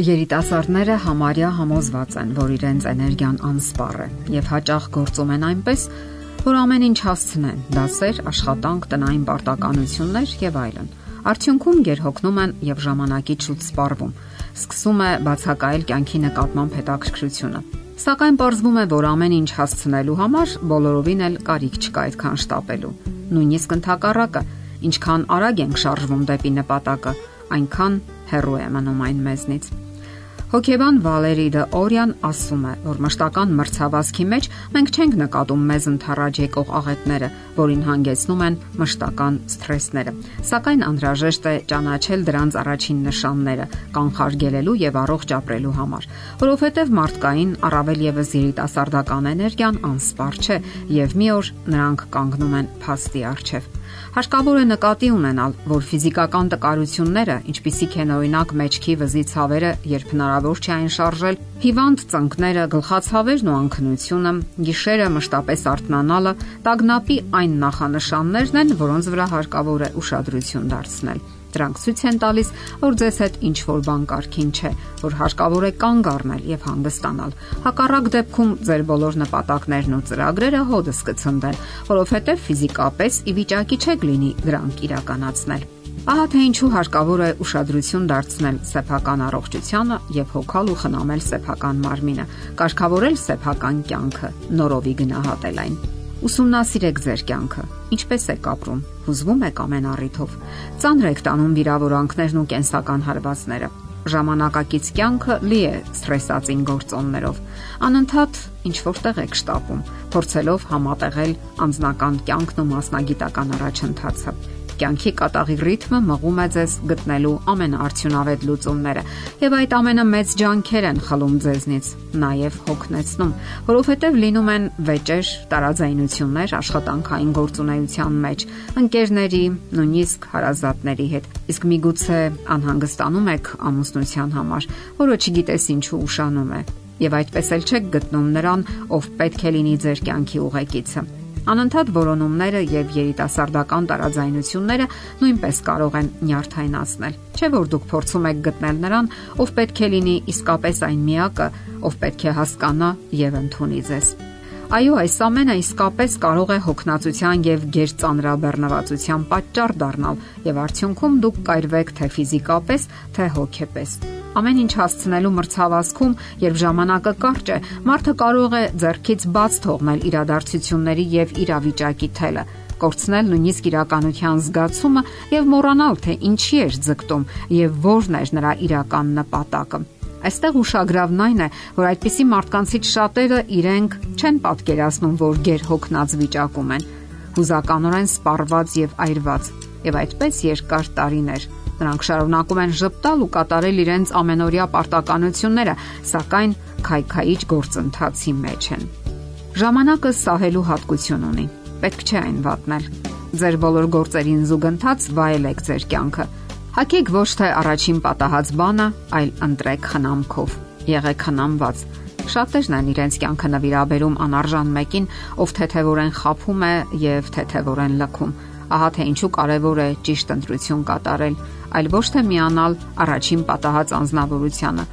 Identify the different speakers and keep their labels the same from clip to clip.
Speaker 1: Երիտասարդները համարյա համոզված են, որ իրենց էներգիան անսպառ է եւ հաճախ գործում են այնպես, որ ամեն ինչ հասցնեն՝ դասեր, աշխատանք, տնային պարտականություններ եւ այլն։ Արդյունքում գերհոգնում են եւ ժամանակից շուտ սպառվում։ Սկսում է բացակայել կյանքի նկատմամբ հետաքրքրությունը։ Սակայն պարզվում է, որ ամեն ինչ հասցնելու համար բոլորովին էլ կարիք չկա այդքան շտապելու։ Նույնիսկ ընդհակառակը, ինչքան արագ ենք շարժվում դեպի նպատակը, այնքան հեռու է մնում այն մեզնից։ Հոկեբան Վալերի դը Օրյան ասում է, որ մշտական մրցավազքի մեջ մենք չենք նկատում մեզ ընթառաջ եկող աղետները, որին հանգեցնում են մշտական սթրեսները։ Սակայն անհրաժեշտ է ճանաչել դրանց առաջին նշանները, կանխարգելելու եւ առողջ ապրելու համար, որովհետեւ մարդկային առավել եւս երիտասարդական էներգիան անսպառ չէ եւ մի օր նրանք կանգնում են փաստի առջև։ Հարկավոր է նկատի ունենալ, որ ֆիզիկական տկարությունները, ինչպիսիք են օրինակ մեջքի վզի ցավերը, երբ հնարավոր չէ այն շարժել, հիվանդ ծնկները, գլխացավերն ու անքնությունը, գիշերը մշտապես արթնանալը, տագնապի այն նախանշաններն են, որոնց վրա հարկավոր է ուշադրություն դարձնել։ Դրանք ցույց են տալիս, որ ձեզ հետ ինչ որ բան կարքին չէ, որ հարկավոր է կանգ առնել եւ հանգստանալ։ Հակառակ դեպքում ձեր բոլոր նպատակներն ու ծրագրերը հոդս կցնդեն, որովհետեւ ֆիզիկապես ի վիճակի չեք լինի դրանք իրականացնել։ Ահա թե ինչու հարկավոր է ուշադրություն դարձնել սեփական առողջությանը եւ հոգալ ու խնամել սեփական մարմինը, կարգավորել սեփական կյանքը, նորովի գնահատել այն։ Ուսումնասիրեք ձեր կյանքը։ Ինչպես եք ապրում։ Հուզվում եք ամեն առիթով։ Ծանր եք տանում վիրավորանքներն ու կենսական հարվածները։ Ժամանակակից կյանքը լի է սթրեսացին գործոններով։ Անընդհատ ինչ որտեղ եք շտապում, փորձելով համատեղել անձնական կյանքն ու մասնագիտական առաջընթացը կյանքի կատաղի ռիթմը մղում է ձեզ գտնելու ամենաարդյունավետ լուծումները, եւ այդ ամենը մեծ ջանքեր են խլում ձեզնից, նաեւ հոգնեցնում, որովհետեւ լինում են վեճեր, տարաձայնություններ աշխատանքային գործունեության մեջ, ընկերների, նույնիսկ հարազատների հետ։ Իսկ միգուցե անհանգստանում եք ամուսնության համար, որը չգիտես ինչու ուշանում է, եւ այդպես էլ չեք գտնում նրան, ով պետք է լինի ձեր կյանքի ուղեկիցը։ Անընդհատ որոնումները եւ երիտասարդական տարաձայնությունները նույնպես կարող են նյարդայնացնել։ Չէ որ դուք փորձում եք գտնել նրան, ով պետք է լինի իսկապես այն միակը, ով պետք է հասկանա եւ ընդունի ձեզ։ Այո, այս ամենը իսկապես կարող է հոգնածության եւ գերծանրաբեռնվածության պատճառ դառնալ եւ արդյունքում դուք կայրվեք թե ֆիզիկապես, թե հոգեպես։ Ամեն ինչ հասցնելու մրցավազքում, երբ ժամանակը կարճ է, մարդը կարող է ձեռքից բաց թողնել իրադարձությունների եւ իրավիճակի թելը կորցնել նույնիսկ իրականության զգացումը եւ մոռանալ թե ինչի էր ձգտում եւ որն էր նրա իրական նպատակը։ Այստեղ ուշագրավն այն է, որ այդպիսի մարդկանցից շատերը իրենք չեն պատկերացնում, որ ģեր հոգնած վիճակում են, հուզականորեն սպառված եւ այրված, եւ այդպես երկար տարիներ Նրանք շարունակում են ճպտալ ու կատարել իրենց ամենօրյա պարտականությունները, սակայն քայքայիչ գործընթացի մեջ են։ Ժամանակը սահելու հատկություն ունի։ Պետք չէ այն վատնել։ Ձեր բոլոր գործերին զուգընթաց վայելեք ձեր կյանքը։ Հակեք ոչ թե առաջին պատահած բանը, այլ ընտրեք խնամքով։ Եղեք խնամված շատերն են իրենց կյանքը նվիրաբերում անարժան մեկին, ով թեթևորեն խափում է եւ թեթևորեն լքում։ Ահա թե ինչու կարևոր է ճիշտ ընտրություն կատարել, այլ ոչ թե միանալ առաջին պատահած անznավորությանը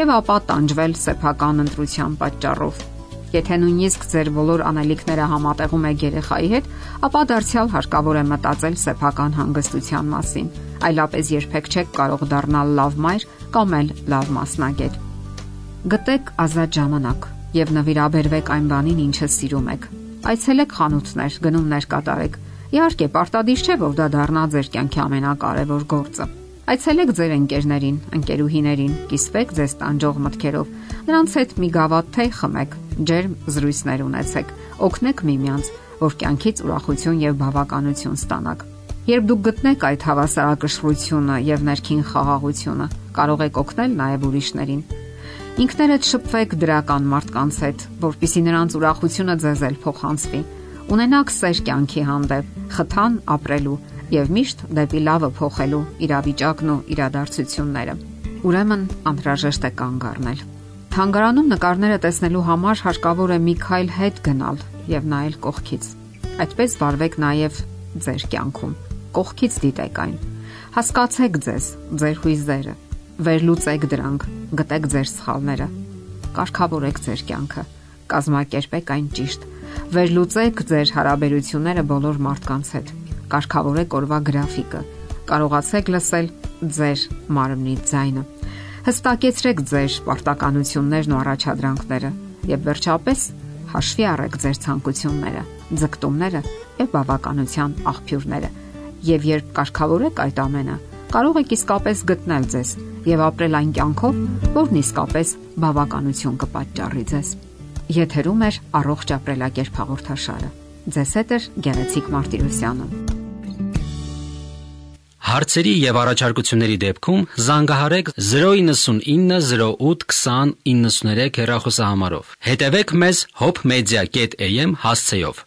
Speaker 1: եւ ապա տանջվել սեփական ընտրության պատճառով։ Եթե նույնիսկ ձեր բոլոր անելիքները համատեղում եք երեխայի հետ, ապա դարձյալ հարկավոր է մտածել սեփական հանգստության մասին։ Այլապես երբեք չեք կարող դառնալ լավ մայր կամ էլ լավ մասնագետ։ Գտեք ազատ ժամանակ եւ նվիրաբերվեք այն բանին, ինչը սիրում եք։ Այցելեք խանութներ, գնումներ կատարեք Իհարկե, պարտադիր չէ, որ դա դառնա ձեր կյանքի ամենակարևոր գործը։ Այցելեք ձեր ընկերներին, ընկերուհիներին, կիսվեք ձեզ տանջող մտքերով։ Նրանց հետ մի գավաթ թեյ խմեք, ջերմ զրույցներ ունեցեք, օգնեք միմյանց, որ կյանքից ուրախություն եւ բավականություն ստանաք։ Երբ դուք գտնեք այդ հավասարակշռությունը եւ ներքին խաղաղությունը, կարող եք օգնել նաեւ ուրիշներին։ Ինքներդ շփվեք դրական մարդկանց հետ, որpիսի նրանց ուրախությունը ձեզ էլ փոխանցվի Ունենաք սեր կյանքի հանդեպ, խթան ապրելու եւ միշտ դեպի լավը փոխելու իրավիճակն ու իրադարձությունները։ Ուրեմն անհրաժեշտ է կանգ առնել։ Թանգարանում նկարները տեսնելու համար հարկավոր է մի քայլ հետ գնալ եւ նայել կողքից։ Այդպես վարվեք նաեւ ձեր կյանքում։ Կողքից դիտեք այն։ Հասկացեք ձեզ, ձեր հույզերը, Վերլուծեք դրանք, գտեք ձեր սխալները, կարգավորեք ձեր կյանքը, կազմակերպեք այն ճիշտ։ Վերլուծեք ձեր հարաբերությունները բոլոր մարդկանց հետ, կարգավորեք օրվա գրաֆիկը, կարողացեք լսել ձեր մարմնի ձայնը։ Հստակեցրեք ձեր պարտականություններն ու առաջադրանքները եւ վերջապես հաշվի առեք ձեր ցանկությունները, ձգտումները եւ բավականության աղբյուրները։ Եվ երբ կարգավորեք այդ ամենը, կարող եք իսկապես գտնել ձեզ եւ ապրել այն կյանքով, որն իսկապես բավականություն կպատճառի ձեզ։ Եթերում է առողջ ապրելակերպ հաղորդաշարը։ Ձեզ հետ է Գեղեցիկ Մարտիրոսյանը։
Speaker 2: Հարցերի եւ առաջարկությունների դեպքում զանգահարեք 099 08 20 93 հեռախոսահամարով։ Հետևեք մեզ hopmedia.am հասցեով։